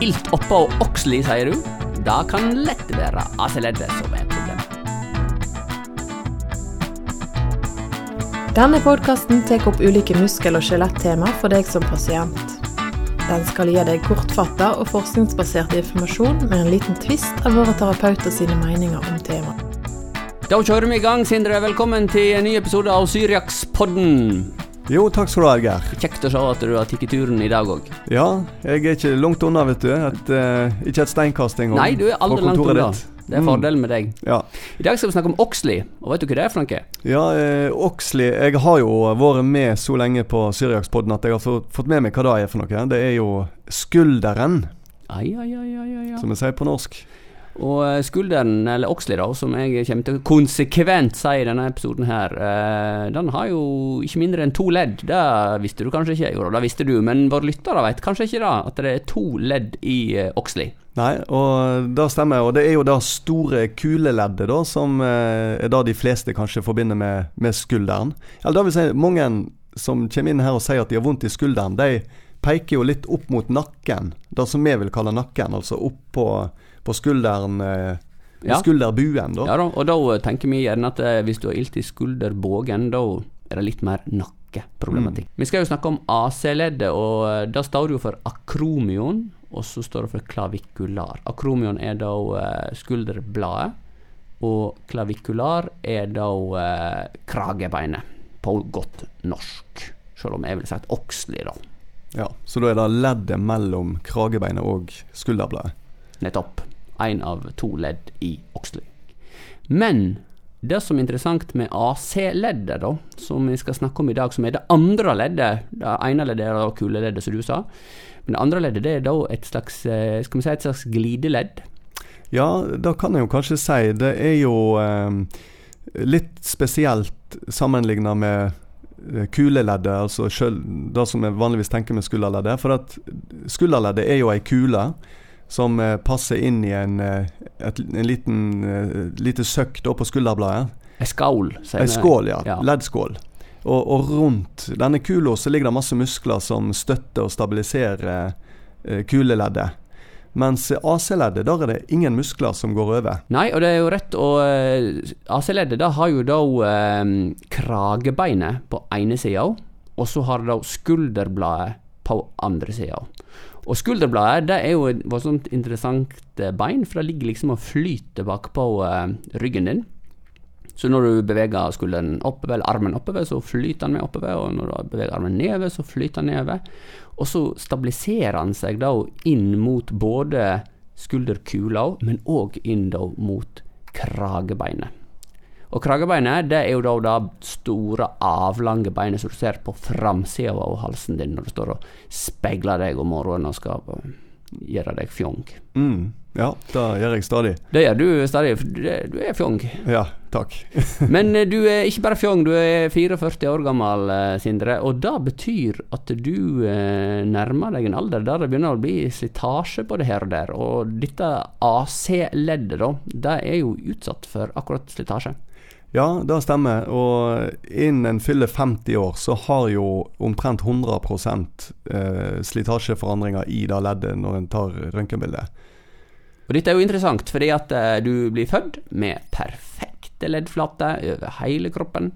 ilt oppå Oxley, sier du? Da kan lett være AC-leddet som er problemet. Denne podkasten tar opp ulike muskel- og skjelettema for deg som pasient. Den skal gi deg kortfatta og forskningsbasert informasjon med en liten tvist av våre terapeuter sine meninger om temaet. Da kjører vi i gang, Sindre. Velkommen til en ny episode av Syriakspodden. Jo, takk skal du ha, Geir. Kjekt å se at du har tatt turen i dag òg. Ja, jeg er ikke langt unna, vet du. Et, uh, ikke et steinkast engang. Nei, du er aldri langt unna. ditt. Det er Mm. fordelen med deg. Ja, I dag skal vi snakke om Oxley, og vet du hva det er for noe? ja eh, Oxley Jeg har jo vært med så lenge på Syriakspodden at jeg har fått, med meg hva det er for noe. Det er jo skulderen, ai, ai, ai, ai, ai. som vi sier på norsk. Og eh, skulderen, eller Oxley da, som jeg kommer til å konsekvent si i denne episoden her, eh, den har jo ikke mindre enn to ledd. Det visste du kanskje ikke? Jo det visste du, men våre lyttere vet kanskje ikke da, at det er to ledd i eh, Oxley. Nei, og det stemmer. Og det er jo det store kuleleddet, da, som er det de fleste kanskje forbinder med, med skulderen. Eller det vil si, mange som kommer inn her og sier at de har vondt i skulderen, de peker jo litt opp mot nakken. Det som vi vil kalle nakken, altså opp på, på skulderen. Eh, Ja. Skulderbuen, da. Ja da, og da tenker vi gjerne at eh, hvis du har ilt i skulderbågen, da er det litt mer nakkeproblematikk. Vi skal jo snakke om AC-leddet, og eh, da står det jo for akromion, og så står det for klavikular. Akromion er da eh, skulderbladet, og klavikular er da eh, kragebeinet, på godt norsk. Selv om jeg ville sagt Oxley, da. Ja, så da er det leddet mellom kragebeinet og skulderbladet. Nettopp. Én av to ledd i Oxley. Men det som er interessant med AC-leddet, da, som vi skal snakke om i dag, som er det andre leddet Det ene leddet er kuleleddet, som du sa. Men det andre leddet det er da et slags eh, skal vi si et slags glideledd. Ja, det kan jeg jo kanskje si. Det er jo eh, litt spesielt sammenligna med eh, kuleleddet, altså selv det som vi vanligvis tenker med skulderleddet. For at skulderleddet er jo ei kule som eh, passer inn i en, eh, et, en liten eh, lite søkk på skulderbladet. Ei skål, sier Ei vi. skål, ja. Ja. Leddskål. Og, og rundt denne kula så ligger det masse muskler som støtter og stabiliserer kuleleddet. Mens AC-leddet, der er det ingen muskler som går over. Nei, og det er jo rett, og AC-leddet da har jo da eh, kragebeinet på ene sida, og så har det da skulderbladet på andre sida. Og skulderbladet det er jo et voldsomt interessant eh, bein, for det ligger liksom og flyter bakpå eh, ryggen din. Så når du beveger skulderen oppover, eller armen oppover, så flyter den med oppover, og når du beveger armen nedover, så flyter den nedover. Og så stabiliserer han seg da inn mot både skulderkula, men òg inn da mot kragebeinet. Og kragebeinet det er jo da det store, avlange beinet som du ser på framsida av halsen din når du står og speiler deg om morgenen og skal eh, gjøre deg fjong. Mm, ja, det gjør jeg stadig. Det gjør du stadig, for du er- er fjong. Ja, takk. Men eh, du er ikke bare fjong, du er 44 år gammel, eh, Sindre. Og det betyr at du eh, nærmer deg en alder der det begynner å bli slitasje på det her og der. Og dette AC-leddet, da, det er jo utsatt for akkurat slitasje. Ja, det stemmer. Og innen en fyller 50 år, så har jo omtrent 100 eh, slitasjeforandringer i det leddet når en tar røntgenbilde. Og dette er jo interessant, fordi at eh, du blir født med perfekte leddflater over hele kroppen.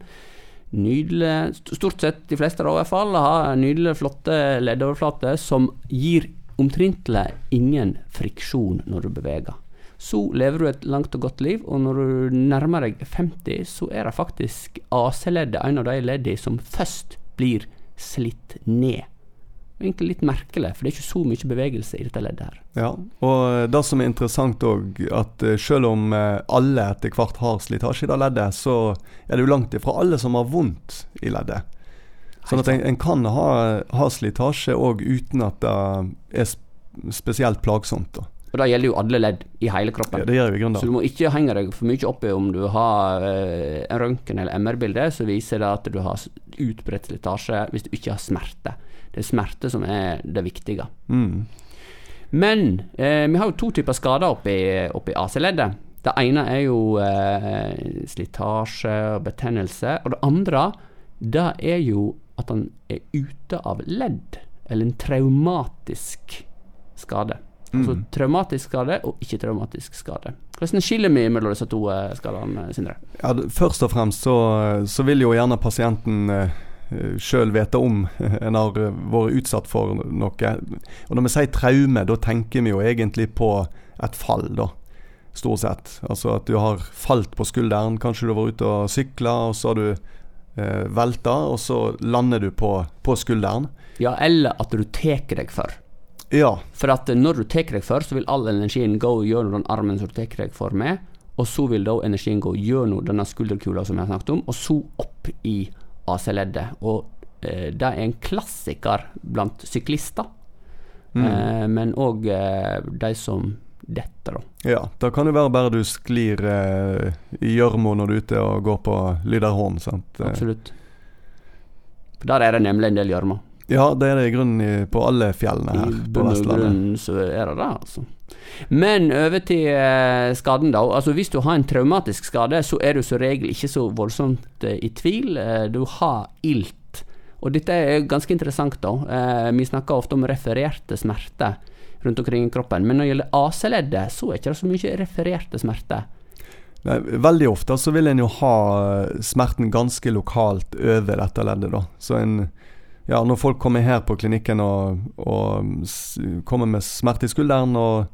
Nydelig, stort sett de fleste da i hvert fall, har nydelige, flotte leddoverflater som gir omtrentlig ingen friksjon når du beveger. Så lever du et langt og godt liv, og når du nærmer deg 50, så er det faktisk AC-leddet en av de leddene som først blir slitt ned. Egentlig litt merkelig, for det er ikke så mye bevegelse i dette leddet her. Ja, og det som er interessant òg, at eh, selv om eh, alle etter hvert har slitasje i det leddet, så er det jo langt ifra alle som har vondt i leddet. Sånn at en, en kan ha, ha slitasje òg uten at det er spesielt plagsomt. Da. Og det gjelder jo alle ledd i hele kroppen. Ja, grunnen Så du må ikke henge deg for mye opp i om du har eh, en røntgen eller MR-bilde som viser det at du har utbredt slitasje hvis du ikke har smerte. Det er smerte som er det viktige. Mm. Men eh, vi har jo to typer skader oppi, oppi AC-leddet. Det ene er jo eh, slitasje og betennelse. Og det andre, det er jo at han er ute av ledd. Eller en traumatisk skade. Altså Mm. traumatisk skade og ikke-traumatisk skade. Hvordan skiller vi mellom disse to eh, skadene, Sindre? Ja, først og fremst så, så vil jo gjerne pasienten eh, sjøl vite om en har eh, vært utsatt for noe. Og når vi sier traume, da tenker vi jo egentlig på et fall, da. Stort sett. Altså at du har falt på skulderen. Kanskje du har vært ute og sykla, og så har du eh, velta, og så lander du på, på skulderen. Ja, eller at du tar deg for. Ja. For at når du tar deg for, så vil all energien gå gjennom den armen som du tar deg for med, og så vil da energien gå gjennom denne skulderkula som jeg har snakket om, og så opp i AC-leddet. Og eh, det er en klassiker blant syklister, Mm. eh, men òg eh, de som detter, da. ja. Da kan det være bare du sklir eh, i gjørma når du er ute og går på Lyderhorn. sant? Absolutt. For der er det nemlig en del gjørme. Ja, det er det i grunnen i- på alle fjellene I her på bunn og Vestlandet. grunn så er det det, altså. Men over til eh, skaden, da. Altså Hvis du har en traumatisk skade, så er du som regel ikke så voldsomt eh, i tvil. Eh, du har ilt. Og dette er ganske interessant, da. Vi snakker ofte om refererte smerter rundt omkring i kroppen, men når det gjelder AC-leddet, så er det ikke så mye refererte smerter. Nei, veldig ofte så vil en jo ha smerten ganske lokalt over dette leddet. da. Så en, ja, Når folk kommer her på klinikken og, og kommer med smerte i skulderen, og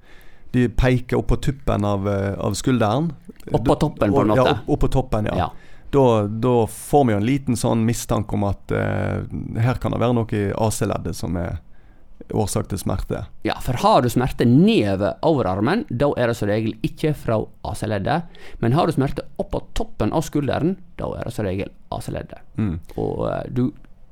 de peker opp på tuppen av, eh, av skulderen Opp på toppen, på en Ja, måte. opp, opp på toppen, ja. Ja. Da, da får vi jo en liten sånn mistanke om at eh, her kan det være noe i AC-leddet som er årsak til smerte. Ja, for har du smerte nedover overarmen, da er det som regel ikke fra AC-leddet. Men har du smerte opp på toppen av skulderen, da er det som regel AC-leddet. Mm. Og eh, du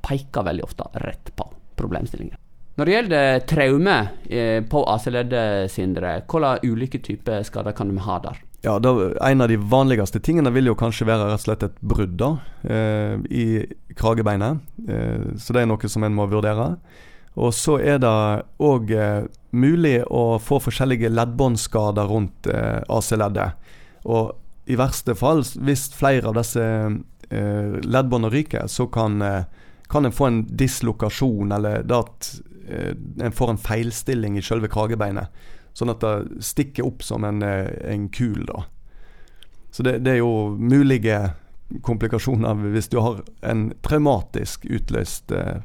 peker veldig ofte rett på problemstillingen. Når det gjelder traume eh, på AC-leddet, Sindre, hvilke ulike typer skader kan du ha der? Ja, da, En av de vanligste tingene vil jo kanskje være rett og slett et brudd da, eh, i kragebeinet. Eh, så det er noe som en må vurdere. Og så er det òg eh, mulig å få forskjellige leddbåndskader rundt eh, AC-leddet. Og i verste fall, hvis flere av disse eh, leddbåndene ryker, så kan, eh, kan en få en dislokasjon, eller at eh, en får en feilstilling i selve kragebeinet. Sånn at det stikker opp som en, eh, en kul, da. Så det, det er jo mulige komplikasjoner hvis du har en traumatisk utløst eh,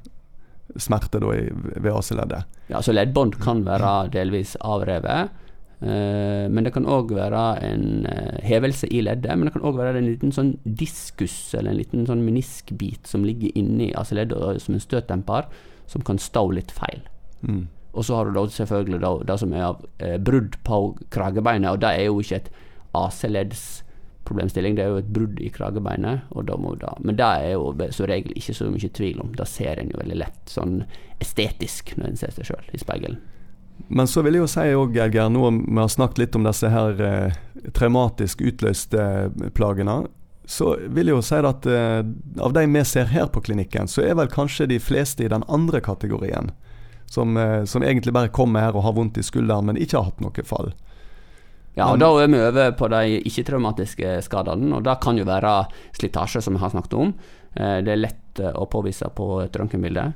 smerte da i, ved AC-leddet. Ja, så leddbånd kan være delvis avrevet. Eh, men det kan òg være en eh, hevelse i leddet. Men det kan òg være en liten sånn diskus, eller en liten sånn meniskbit som ligger inni altså leddet som en støtdemper, som kan stå litt feil. Mm. Og så har du da selvfølgelig da, det som er av eh, brudd på kragebeinet, og det er jo ikke et AC-leddsproblemstilling, det er jo et brudd i kragebeinet. Og da må da, men det er jo som regel ikke så mye tvil om. Det ser en jo veldig lett sånn estetisk når en ser seg sjøl i speilet. Men så vil jeg jo si òg, Edgar, nå vi har snakket litt om disse her eh, traumatisk utløste eh, plagene. Så vil jeg jo si at eh, av de vi ser her på klinikken, så er vel kanskje de fleste i den andre kategorien. Som, eh, som egentlig bare kommer her og har vondt i skulderen, men ikke har hatt noe fall. Ja, og da er vi over på de ikke-traumatiske skadene, og det kan jo være slitasje, som vi har snakket om. Eh, Det er lett eh, å påvise på et røntgenbilde.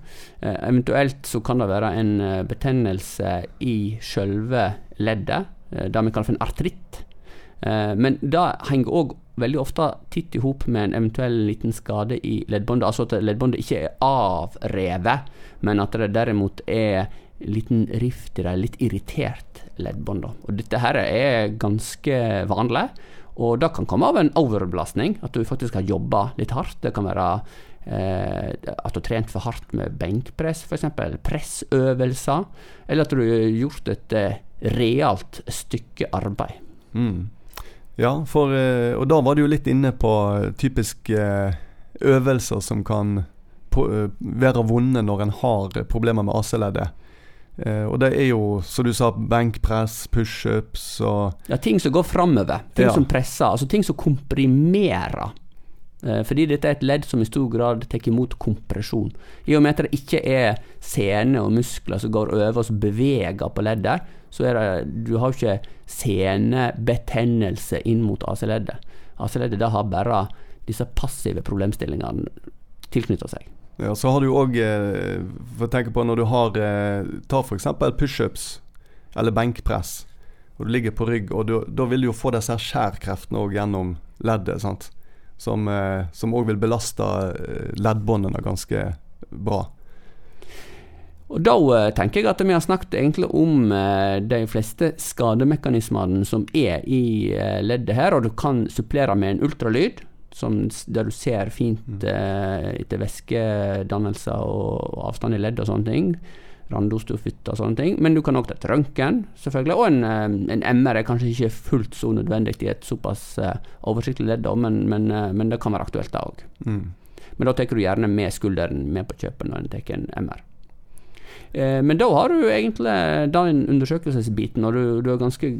Eh, Eventuelt så kan det være en eh, betennelse i selve leddet, det vi kaller for en artritt. Men det henger òg veldig ofte titt i hop med en eventuell liten skade i leddbåndet. Altså at leddbåndet ikke er avrevet, men at det derimot er en liten rift i det, litt irritert leddbånd. Og dette her er ganske vanlig, og det kan komme av en overbelastning. At du faktisk har jobba litt hardt. Det kan være eh, at du har trent for hardt med benkpress, f.eks. Pressøvelser. Eller at du har gjort et eh, realt stykke arbeid. Mm. Ja, for, eh, og da var du jo litt inne på eh, typiske eh, øvelser som kan være vonde når en har problemer med AC-leddet. Eh, og det er jo, som du sa, benkpress, pushups og Ja, ting som går framover. Ting Ja. som presser. Altså ting som komprimerer. Eh, fordi dette er et ledd som i stor grad tar imot kompresjon. I og med at det ikke er sener og muskler som går over og beveger på leddet, så er det Du har ikke senebetennelse inn mot AC-leddet. AC-leddet har bare disse passive problemstillingene tilknytta seg. Ja, så har du òg eh, For å tenke på når du har eh, Ta f.eks. pushups. eller benkpress, og du ligger på rygg, og du- da vil du jo få disse skjærkreftene òg gjennom leddet, sant. Som òg vil belaste eh, leddbåndene ganske bra. Og da eh, tenker jeg at vi har snakket egentlig om eh, de fleste skademekanismene som er i eh, leddet her, og du kan supplere med en ultralyd, som, der du ser fint eh, etter væskedannelser og avstand i ledd og sånne ting. Randostofytt og sånne ting. Men du kan òg ta et røntgen, selvfølgelig. Og en, eh, en MR er kanskje ikke fullt så nødvendig i et såpass eh, oversiktlig ledd, men, men, eh, men det kan være aktuelt da òg. Mm. Men da tar du gjerne med skulderen med på kjøpet når en tar en MR. Eh, men da har du egentlig den undersøkelsesbiten, og du, du er ganske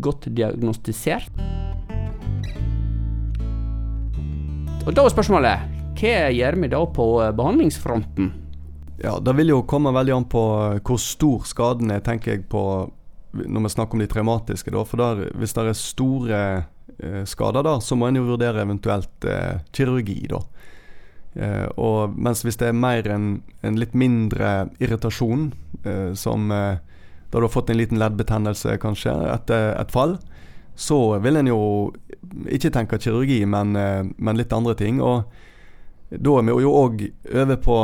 godt diagnostisert. Og da er spørsmålet hva gjør vi da på eh, behandlingsfronten? Ja, Det vil jo komme veldig an på eh, hvor stor skaden er, tenker jeg på når vi snakker om de traumatiske. Da. For der, hvis det er store eh, skader der, så må en jo vurdere eventuelt eh, kirurgi. da. Eh, og mens hvis det er mer en, en litt mindre irritasjon, eh, som eh, da du har fått en liten leddbetennelse kanskje etter et fall, så vil en jo ikke tenke kirurgi, men, men litt andre ting. og da er vi jo òg over på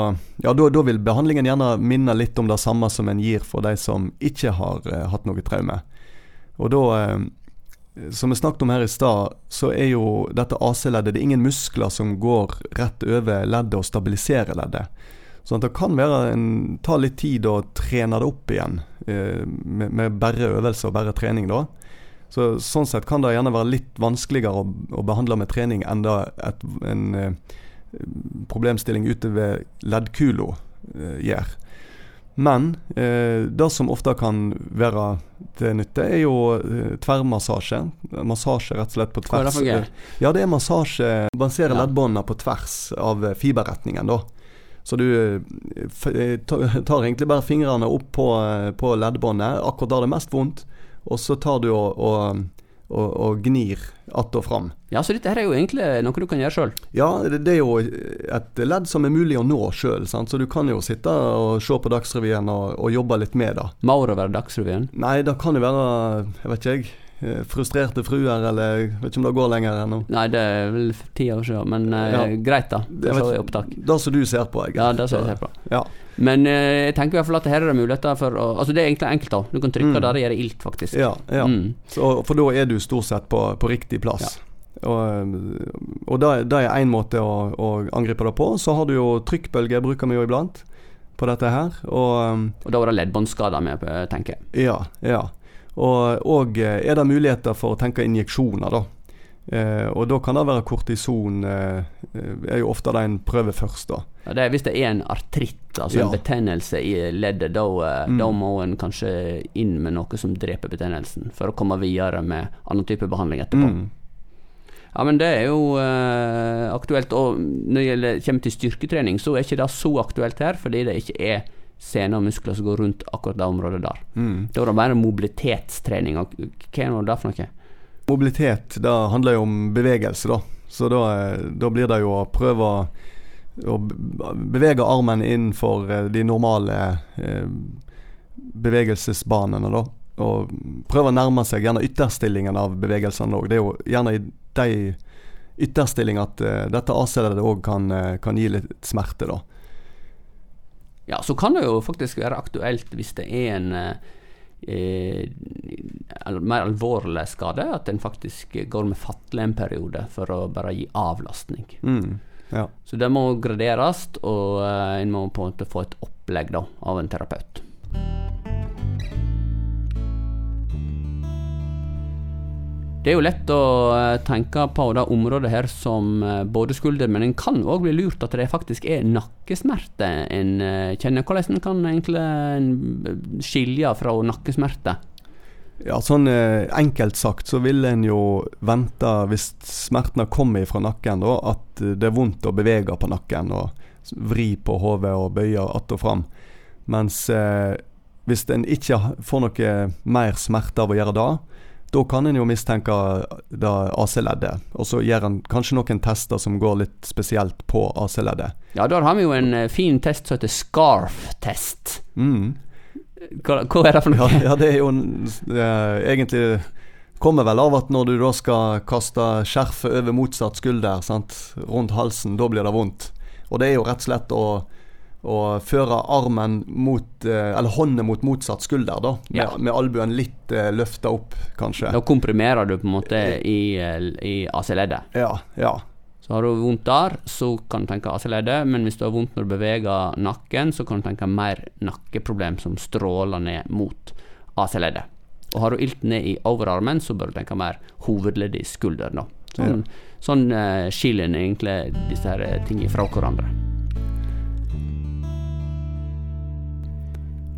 Ja, da, da vil behandlingen gjerne minne litt om det samme som en gir for de som ikke har eh, hatt noe traume. Og da, eh, som vi snakket om her i stad, så er jo dette AC-leddet Det er ingen muskler som går rett over leddet og stabiliserer leddet. Så det kan være en, ta litt tid å trene det opp igjen, eh, med, med bare øvelse og bare trening, da. Så, sånn sett kan det gjerne være litt vanskeligere å, å behandle med trening enn da et, en eh, problemstilling ute ved leddkula eh, gjør. Men eh, det som ofte kan være til nytte, er jo eh, tverrmassasje. Massasje rett og slett på tvers. Hva er det for? Ja, det er massasje. Balanserer Ja. leddbåndene på tvers av eh, fiberretningen, da. Så du eh, tar egentlig bare fingrene opp på, på leddbåndet, akkurat der det er mest vondt, og så tar du og, og, og, og gnir att og fram. Ja, så dette her er jo egentlig noe du kan gjøre sjøl. Ja, det, det er jo et ledd som er mulig å nå sjøl, så du kan jo sitte og se på Dagsrevyen og, og jobbe litt med det. Maur være Dagsrevyen. Nei, det kan jo være, jeg vet ikke jeg, frustrerte fruer, eller jeg vet ikke om det går lenger ennå. Nei, det er vel ti år siden, men eh, Ja. greit, da. Det så opptak. Det som du ser på, egentlig. Ja, det som jeg ser på. Ja. Men eh, jeg tenker i hvert fall at her er det muligheter for å Altså, det er egentlig enkelt, da. Du kan trykke Mm. der det gjør ilt, faktisk. Ja, ja. Mm. Så, for da er du stort sett på, på riktig plass. Og, og det, det er én måte å, å angripe det på. Så har du jo trykkbølger, bruker vi jo iblant på dette her. Og Og da var det leddbåndskader med, eh, tenker jeg. ja, ja. Og, og eh, er det muligheter for å tenke injeksjoner, da. Eh, og da kan det være kortison eh, er jo ofte det en prøver først, da. Ja, det er Hvis det er en artritt, altså Ja. en betennelse i leddet, da, eh, Mm. da må en kanskje inn med noe som dreper betennelsen, for å komme videre med annen type behandling etterpå. Mm. Ja, men det er jo eh, aktuelt. Og når det gjelder, kommer til styrketrening, så er ikke det så aktuelt her, fordi det ikke er sener og muskler som går rundt akkurat det området der. Mm. Da er det bare mobilitetstrening. Og hva er nå det for noe? Mobilitet, det handler jo om bevegelse, da. Så da, da blir det jo å prøve å, bevege armen innenfor eh, de normale eh, bevegelsesbanene, da. Og prøve å nærme seg gjerne ytterstillingen av bevegelsene òg. Det er jo gjerne i de ytterstillingene at uh, dette AC-leddet òg kan, eh, kan gi litt smerte, da. Ja, så kan det jo faktisk være aktuelt hvis det er en eh, eh, mer alvorlig skade, at en faktisk går med fatle en periode for å bare gi avlastning. Mm. Ja. Så det må graderes, og eh, en må på en måte få et opplegg da, av en terapeut. Det er jo lett å eh, tenke på det området her som eh, både skulder, men en kan òg bli lurt at det faktisk er nakkesmerte en eh, kjenner. Hvordan kan egentlig en skilje fra nakkesmerte? Ja, sånn enkelt sagt så vil en jo vente, hvis smertene kommer fra nakken, da, at det er vondt å bevege på nakken og vri på hodet og bøye att og fram. Mens eh, hvis en ikke får noe mer smerte av å gjøre det, da kan en jo mistenke det AC-leddet. Og så gjør en kanskje noen tester som går litt spesielt på AC-leddet. Ja, der har vi jo en eh, fin test som heter SCARF-test. Mm. Hva, hva er det for noe? ja, det er jo er egentlig Kommer vel av at når du da skal kaste skjerfet over motsatt skulder, sant, rundt halsen, da blir det vondt. Og det er jo rett og slett å, å føre armen mot, eh, eller hånden mot motsatt skulder, da. Med, Ja. med albuen litt eh, løfta opp, kanskje. Da komprimerer du på en måte i, eh, i AC-leddet. Ja, ja. Så har du vondt der, så kan du tenke AC-leddet, men hvis du har vondt når du beveger nakken, så kan du tenke mer nakkeproblem som stråler ned mot AC-leddet. Og har du ilt ned i overarmen, så bør du tenke mer hovedleddet i skulderen. da. Sånn, sånn uh, skiller egentlig disse her eh, tingene fra hverandre.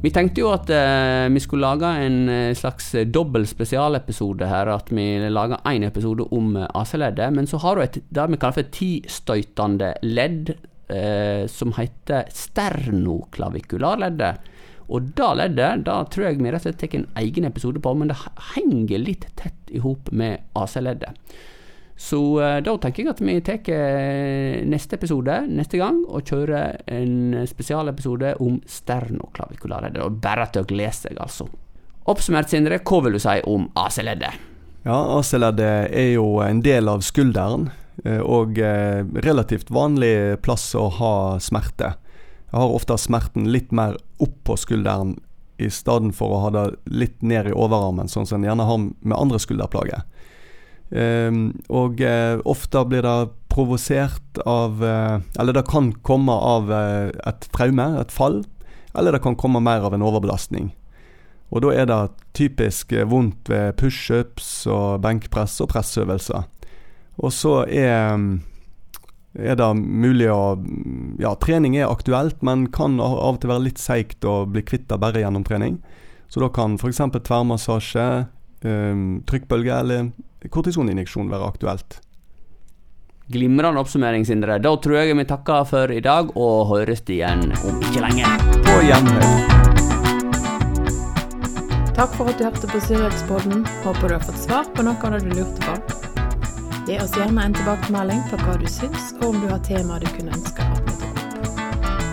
Vi tenkte jo at eh, vi skulle lage en eh, slags eh, dobbel spesialepisode her. At vi lager én episode om eh, AC-leddet. Men så har du et, det vi kaller for tistøytende ledd, eh, som heter sternoklavikularleddet. Og det leddet da tror jeg vi rett og slett tar en egen episode på, men det henger litt tett i hop med AC-leddet. Så eh, da tenker jeg at vi tar eh, neste episode neste gang og kjører en spesialepisode om sternoklavikularleddet. er bare til å glede seg, altså. Oppsummert, Sindre, hva vil du si om AC-leddet? Ja, AC-leddet er jo en del av skulderen, eh, og relativt vanlig plass å ha smerte. Jeg har ofte smerten litt mer opp på skulderen i stedet for å ha det litt ned i overarmen, sånn som en gjerne har med andre skulderplager. Ehm, og eh, ofte blir det provosert av eh, Eller det kan komme av eh, et traume, et fall, eller det kan komme mer av en overbelastning. Og da er det typisk vondt ved pushups og benkpress og pressøvelser. Og så er, er det mulig å Ja, trening er aktuelt, men kan av og til være litt seigt å bli kvitt det bare gjennom trening. Så da kan f.eks. tverrmassasje, trykkbølge eller kortisoninjeksjon være aktuelt. Glimrende oppsummering, Sindre. Da tror jeg vi takker for i dag, og høres igjen om ikke lenge. På gjenhør. Takk for at du hørte på Syriakspodden. Håper du har fått svar på noe av det du lurte på. Gi oss gjerne en tilbakemelding på hva du syns, og om du har temaer du kunne ønske at vi.